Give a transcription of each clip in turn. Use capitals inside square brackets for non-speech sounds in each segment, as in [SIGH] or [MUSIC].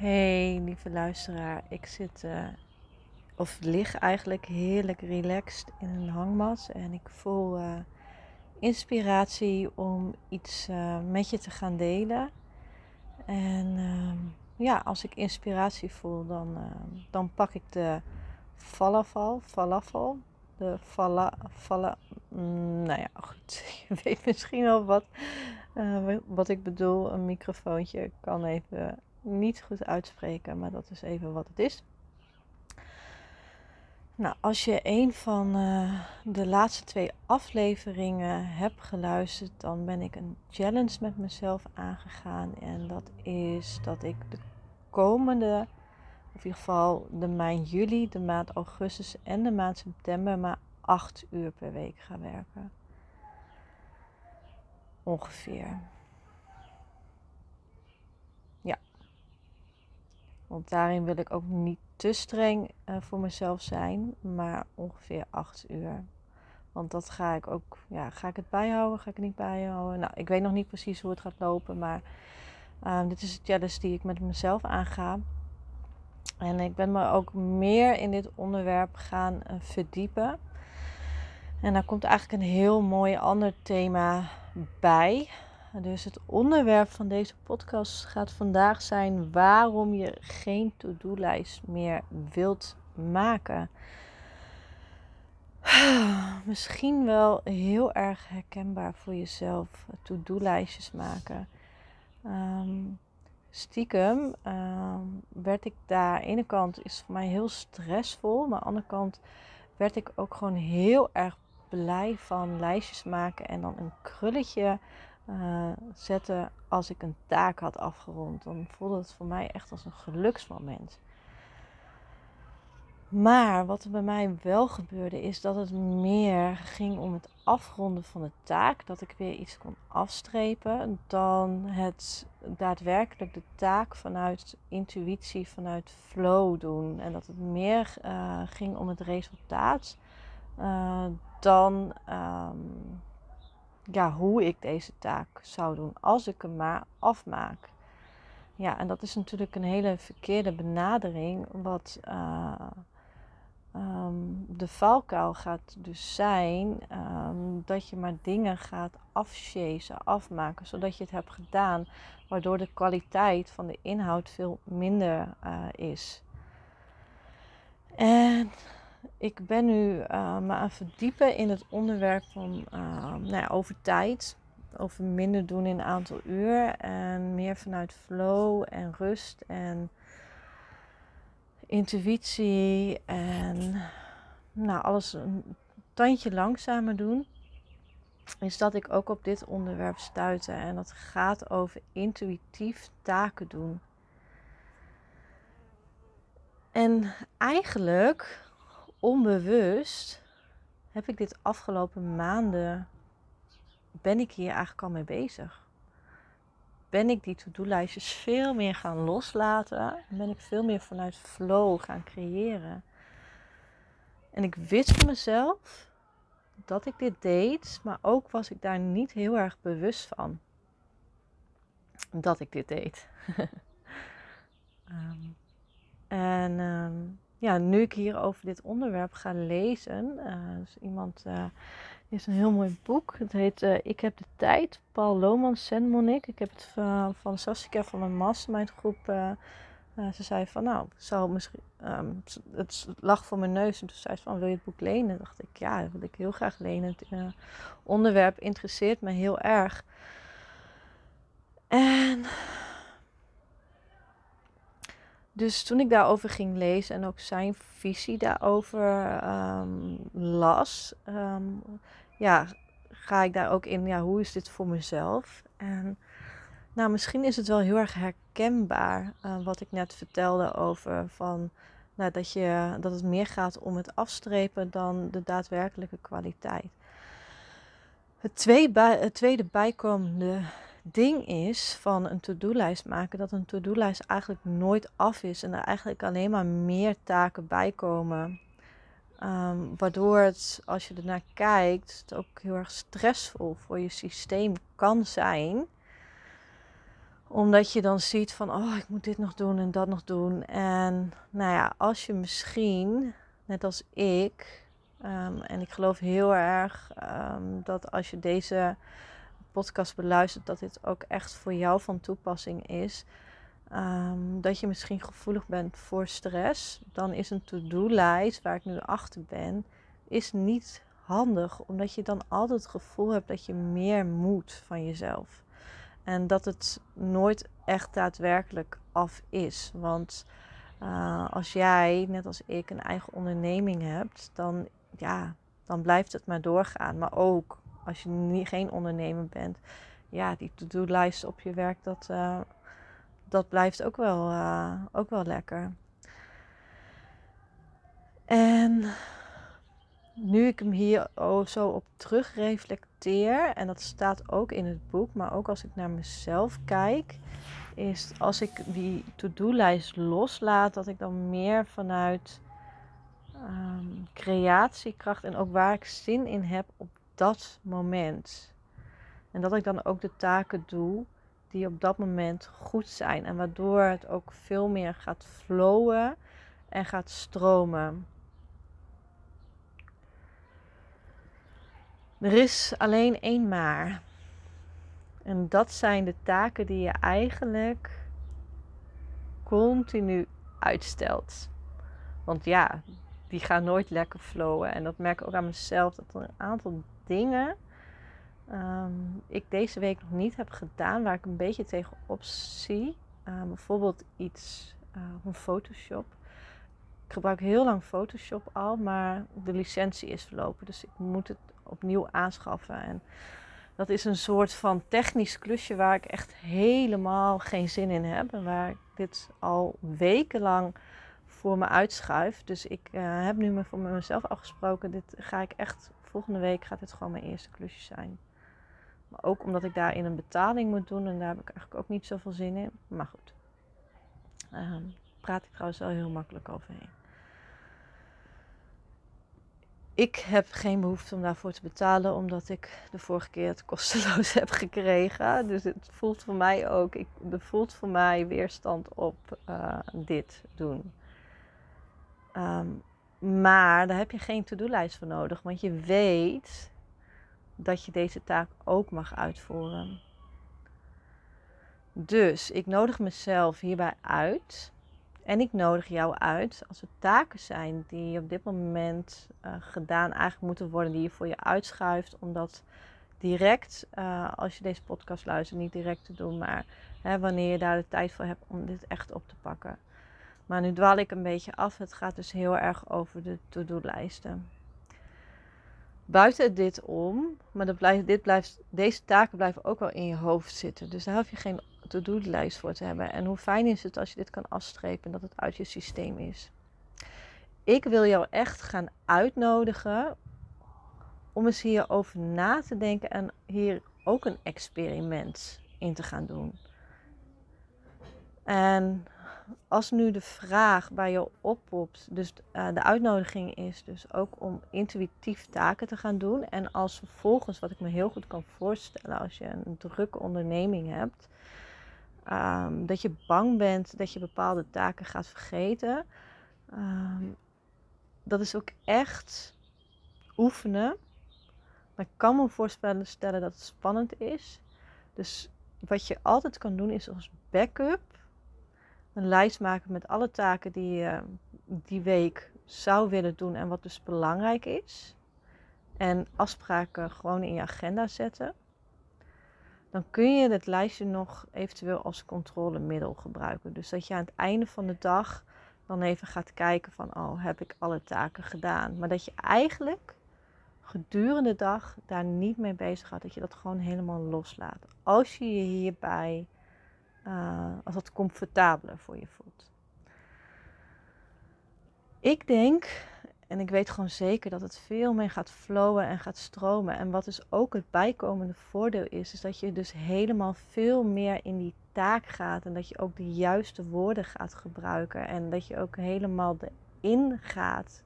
Hey lieve luisteraar, ik zit uh, of lig eigenlijk heerlijk relaxed in een hangmat en ik voel uh, inspiratie om iets uh, met je te gaan delen. En ja, als ik inspiratie voel, dan, dan pak ik de falafel, falafel, de fala, fala, mm, nou ja, goed, [LAUGHS] je weet misschien al wat, wat ik bedoel. Een microfoontje kan even niet goed uitspreken, maar dat is even wat het is. Nou, als je een van uh, de laatste twee afleveringen hebt geluisterd, dan ben ik een challenge met mezelf aangegaan. En dat is dat ik de komende, of in ieder geval de maand juli, de maand augustus en de maand september, maar acht uur per week ga werken. Ongeveer. Want daarin wil ik ook niet te streng uh, voor mezelf zijn, maar ongeveer 8 uur. Want dat ga ik ook, ja, ga ik het bijhouden, ga ik het niet bijhouden? Nou, ik weet nog niet precies hoe het gaat lopen, maar uh, dit is de challenge die ik met mezelf aanga. En ik ben me ook meer in dit onderwerp gaan uh, verdiepen. En daar komt eigenlijk een heel mooi ander thema bij. Dus het onderwerp van deze podcast gaat vandaag zijn waarom je geen to-do-lijst meer wilt maken. [SIGHS] Misschien wel heel erg herkenbaar voor jezelf, to-do-lijstjes maken. Um, stiekem um, werd ik daar, aan de ene kant is het voor mij heel stressvol, maar aan de andere kant werd ik ook gewoon heel erg blij van lijstjes maken en dan een krulletje uh, zetten als ik een taak had afgerond. Dan voelde het voor mij echt als een geluksmoment. Maar wat er bij mij wel gebeurde, is dat het meer ging om het afronden van de taak. Dat ik weer iets kon afstrepen. Dan het daadwerkelijk de taak vanuit intuïtie, vanuit flow doen. En dat het meer uh, ging om het resultaat uh, dan um, ja, hoe ik deze taak zou doen als ik hem maar afmaak. Ja, en dat is natuurlijk een hele verkeerde benadering. Wat uh, um, de valkuil gaat dus zijn um, dat je maar dingen gaat afchasen, afmaken, zodat je het hebt gedaan, waardoor de kwaliteit van de inhoud veel minder uh, is. En ik ben nu uh, me aan verdiepen in het onderwerp van uh, nou ja, over tijd. Over minder doen in een aantal uur. En meer vanuit flow en rust en intuïtie. En nou, alles een tandje langzamer doen. Is dat ik ook op dit onderwerp stuitte. En dat gaat over intuïtief taken doen. En eigenlijk onbewust heb ik dit afgelopen maanden, ben ik hier eigenlijk al mee bezig. Ben ik die to-do-lijstjes veel meer gaan loslaten. Ben ik veel meer vanuit flow gaan creëren. En ik wist van mezelf dat ik dit deed, maar ook was ik daar niet heel erg bewust van dat ik dit deed. um, [LAUGHS] en um, ja, nu ik hier over dit onderwerp ga lezen, uh, dus iemand uh, is een heel mooi boek. Het heet uh, Ik heb de tijd, Paul Lomans Monique. Ik heb het van, van Saskia van mijn mastermind groep. ze zei van, nou, zou misschien, um, het lag voor mijn neus en toen zei ze van, wil je het boek lenen? dacht ik, ja, dat wil ik heel graag lenen. Het onderwerp interesseert me heel erg. En dus toen ik daarover ging lezen en ook zijn visie daarover um, las, um, ja, ga ik daar ook in, ja, hoe is dit voor mezelf? En nou, misschien is het wel heel erg herkenbaar uh, wat ik net vertelde over van, nou, dat, je, dat het meer gaat om het afstrepen dan de daadwerkelijke kwaliteit. Het tweede, het tweede bijkomende ding is van een to-do-lijst maken, dat een to-do-lijst eigenlijk nooit af is en er eigenlijk alleen maar meer taken bij komen. Ehm, waardoor het, als je ernaar kijkt, het ook heel erg stressvol voor je systeem kan zijn. Omdat je dan ziet van, oh, ik moet dit nog doen en dat nog doen. En nou ja, als je misschien, net als ik, ehm, en ik geloof heel erg ehm, dat als je deze podcast beluistert, dat dit ook echt voor jou van toepassing is. Ehm, dat je misschien gevoelig bent voor stress, dan is een to-do-lijst waar ik nu achter ben, is niet handig, omdat je dan altijd het gevoel hebt dat je meer moet van jezelf. En dat het nooit echt daadwerkelijk af is. Want uh, als jij, net als ik, een eigen onderneming hebt, dan, ja, dan blijft het maar doorgaan. Maar ook als je niet, geen ondernemer bent, ja, die to-do-lijst op je werk, dat, uh, dat blijft ook wel, uh, ook wel lekker. En nu ik hem hier zo op terug reflecteer, en dat staat ook in het boek, maar ook als ik naar mezelf kijk, is als ik die to-do-lijst loslaat, dat ik dan meer vanuit um, creatiekracht en ook waar ik zin in heb op dat moment. En dat ik dan ook de taken doe die op dat moment goed zijn. En waardoor het ook veel meer gaat flowen en gaat stromen. Er is alleen één maar. En dat zijn de taken die je eigenlijk continu uitstelt. Want ja, die gaan nooit lekker flowen. En dat merk ik ook aan mezelf. Dat er een aantal dingen um, ik deze week nog niet heb gedaan, waar ik een beetje tegenop zie. Uh, bijvoorbeeld iets van Photoshop. Ik gebruik heel lang Photoshop al, maar de licentie is verlopen. Dus ik moet het opnieuw aanschaffen. En dat is een soort van technisch klusje waar ik echt helemaal geen zin in heb. En waar ik dit al wekenlang voor me uitschuif. Dus ik uh, heb nu voor mezelf afgesproken. Dit ga ik echt volgende week gaat dit gewoon mijn eerste klusje zijn. Maar ook omdat ik daarin een betaling moet doen en daar heb ik eigenlijk ook niet zoveel zin in. Maar goed, um, praat ik trouwens wel heel makkelijk overheen. Ik heb geen behoefte om daarvoor te betalen, omdat ik de vorige keer het kosteloos [LAUGHS] heb gekregen. Dus het voelt voor mij ook, ik, er voelt voor mij weerstand op uh, dit doen. Um, maar daar heb je geen to-do-lijst voor nodig, want je weet dat je deze taak ook mag uitvoeren. Dus ik nodig mezelf hierbij uit. En ik nodig jou uit als er taken zijn die op dit moment uh, gedaan eigenlijk moeten worden, die je voor je uitschuift, omdat direct, uh, als je deze podcast luistert, niet direct te doen, maar hè, wanneer je daar de tijd voor hebt om dit echt op te pakken. Maar nu dwaal ik een beetje af. Het gaat dus heel erg over de to-do-lijsten. Buiten dit om, maar blijft, dit blijft, deze taken blijven ook wel in je hoofd zitten. Dus daar hoef je geen to-do-lijst voor te hebben. En hoe fijn is het als je dit kan afstrepen en dat het uit je systeem is. Ik wil jou echt gaan uitnodigen om eens hierover na te denken en hier ook een experiment in te gaan doen. En als nu de vraag bij je oppopt, dus uh, de uitnodiging is dus ook om intuïtief taken te gaan doen. En als vervolgens, wat ik me heel goed kan voorstellen als je een drukke onderneming hebt, um, dat je bang bent dat je bepaalde taken gaat vergeten. Um, dat is ook echt oefenen. Maar ik kan me voorstellen stellen dat het spannend is. Dus wat je altijd kan doen is als backup een lijst maken met alle taken die je die week zou willen doen en wat dus belangrijk is. En afspraken gewoon in je agenda zetten. Dan kun je het lijstje nog eventueel als controlemiddel gebruiken. Dus dat je aan het einde van de dag dan even gaat kijken van, oh, heb ik alle taken gedaan? Maar dat je eigenlijk gedurende de dag daar niet mee bezig gaat. Dat je dat gewoon helemaal loslaat. Als je je hierbij, uh, als het comfortabeler voor je voelt. Ik denk, en ik weet gewoon zeker dat het veel meer gaat flowen en gaat stromen. En wat dus ook het bijkomende voordeel is, is dat je dus helemaal veel meer in die taak gaat. En dat je ook de juiste woorden gaat gebruiken. En dat je ook helemaal erin gaat.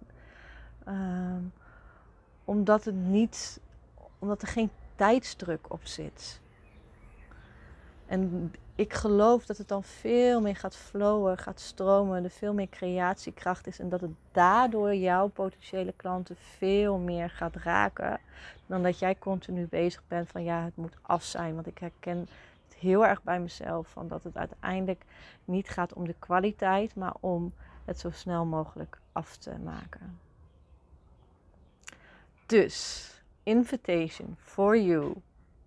Um, omdat het niet, omdat er geen tijdsdruk op zit. En ik geloof dat het dan veel meer gaat flowen, gaat stromen, er veel meer creatiekracht is en dat het daardoor jouw potentiële klanten veel meer gaat raken dan dat jij continu bezig bent van ja, het moet af zijn. Want ik herken het heel erg bij mezelf van dat het uiteindelijk niet gaat om de kwaliteit, maar om het zo snel mogelijk af te maken. Dus, invitation for you.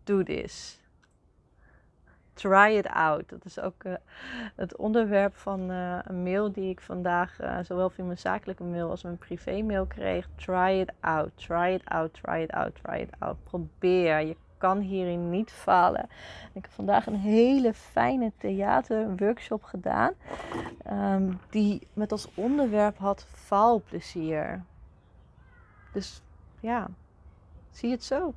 Do this. Try it out. Dat is ook uh, het onderwerp van uh, een mail die ik vandaag, uh, zowel via mijn zakelijke mail als mijn privé mail kreeg. Try it out. Try it out. Try it out. Try it out. Probeer. Je kan hierin niet falen. Ik heb vandaag een hele fijne theaterworkshop gedaan. Um, die met als onderwerp had faalplezier. Dus ja, zie het zo.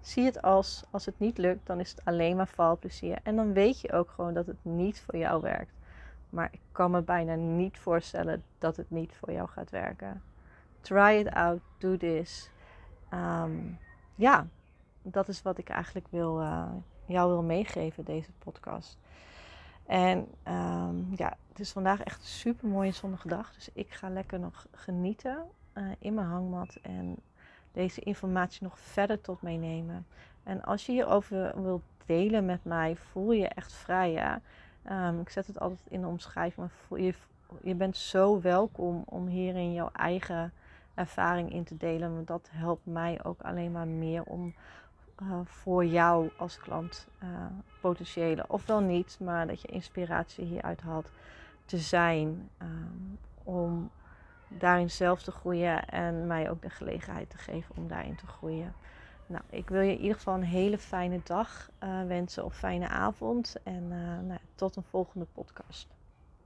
Zie het als, als het niet lukt, dan is het alleen maar valplezier. En dan weet je ook gewoon dat het niet voor jou werkt. Maar ik kan me bijna niet voorstellen dat het niet voor jou gaat werken. Try it out, do this. Ehm, ja, dat is wat ik eigenlijk wil, uh, jou wil meegeven, deze podcast. En um, ja, het is vandaag echt een super mooie zonnige dag. Dus ik ga lekker nog genieten uh, in mijn hangmat. En deze informatie nog verder tot meenemen. En als je hierover wilt delen met mij, voel je echt vrij. Um, ik zet het altijd in de omschrijving. Maar je, je bent zo welkom om hierin jouw eigen ervaring in te delen. Want dat helpt mij ook alleen maar meer om uh, voor jou als klant uh, potentiële, ofwel niet, maar dat je inspiratie hieruit had te zijn. Um, om daarin zelf te groeien en mij ook de gelegenheid te geven om daarin te groeien. Nou, ik wil je in ieder geval een hele fijne dag uh, wensen of fijne avond en uh, nou, tot een volgende podcast.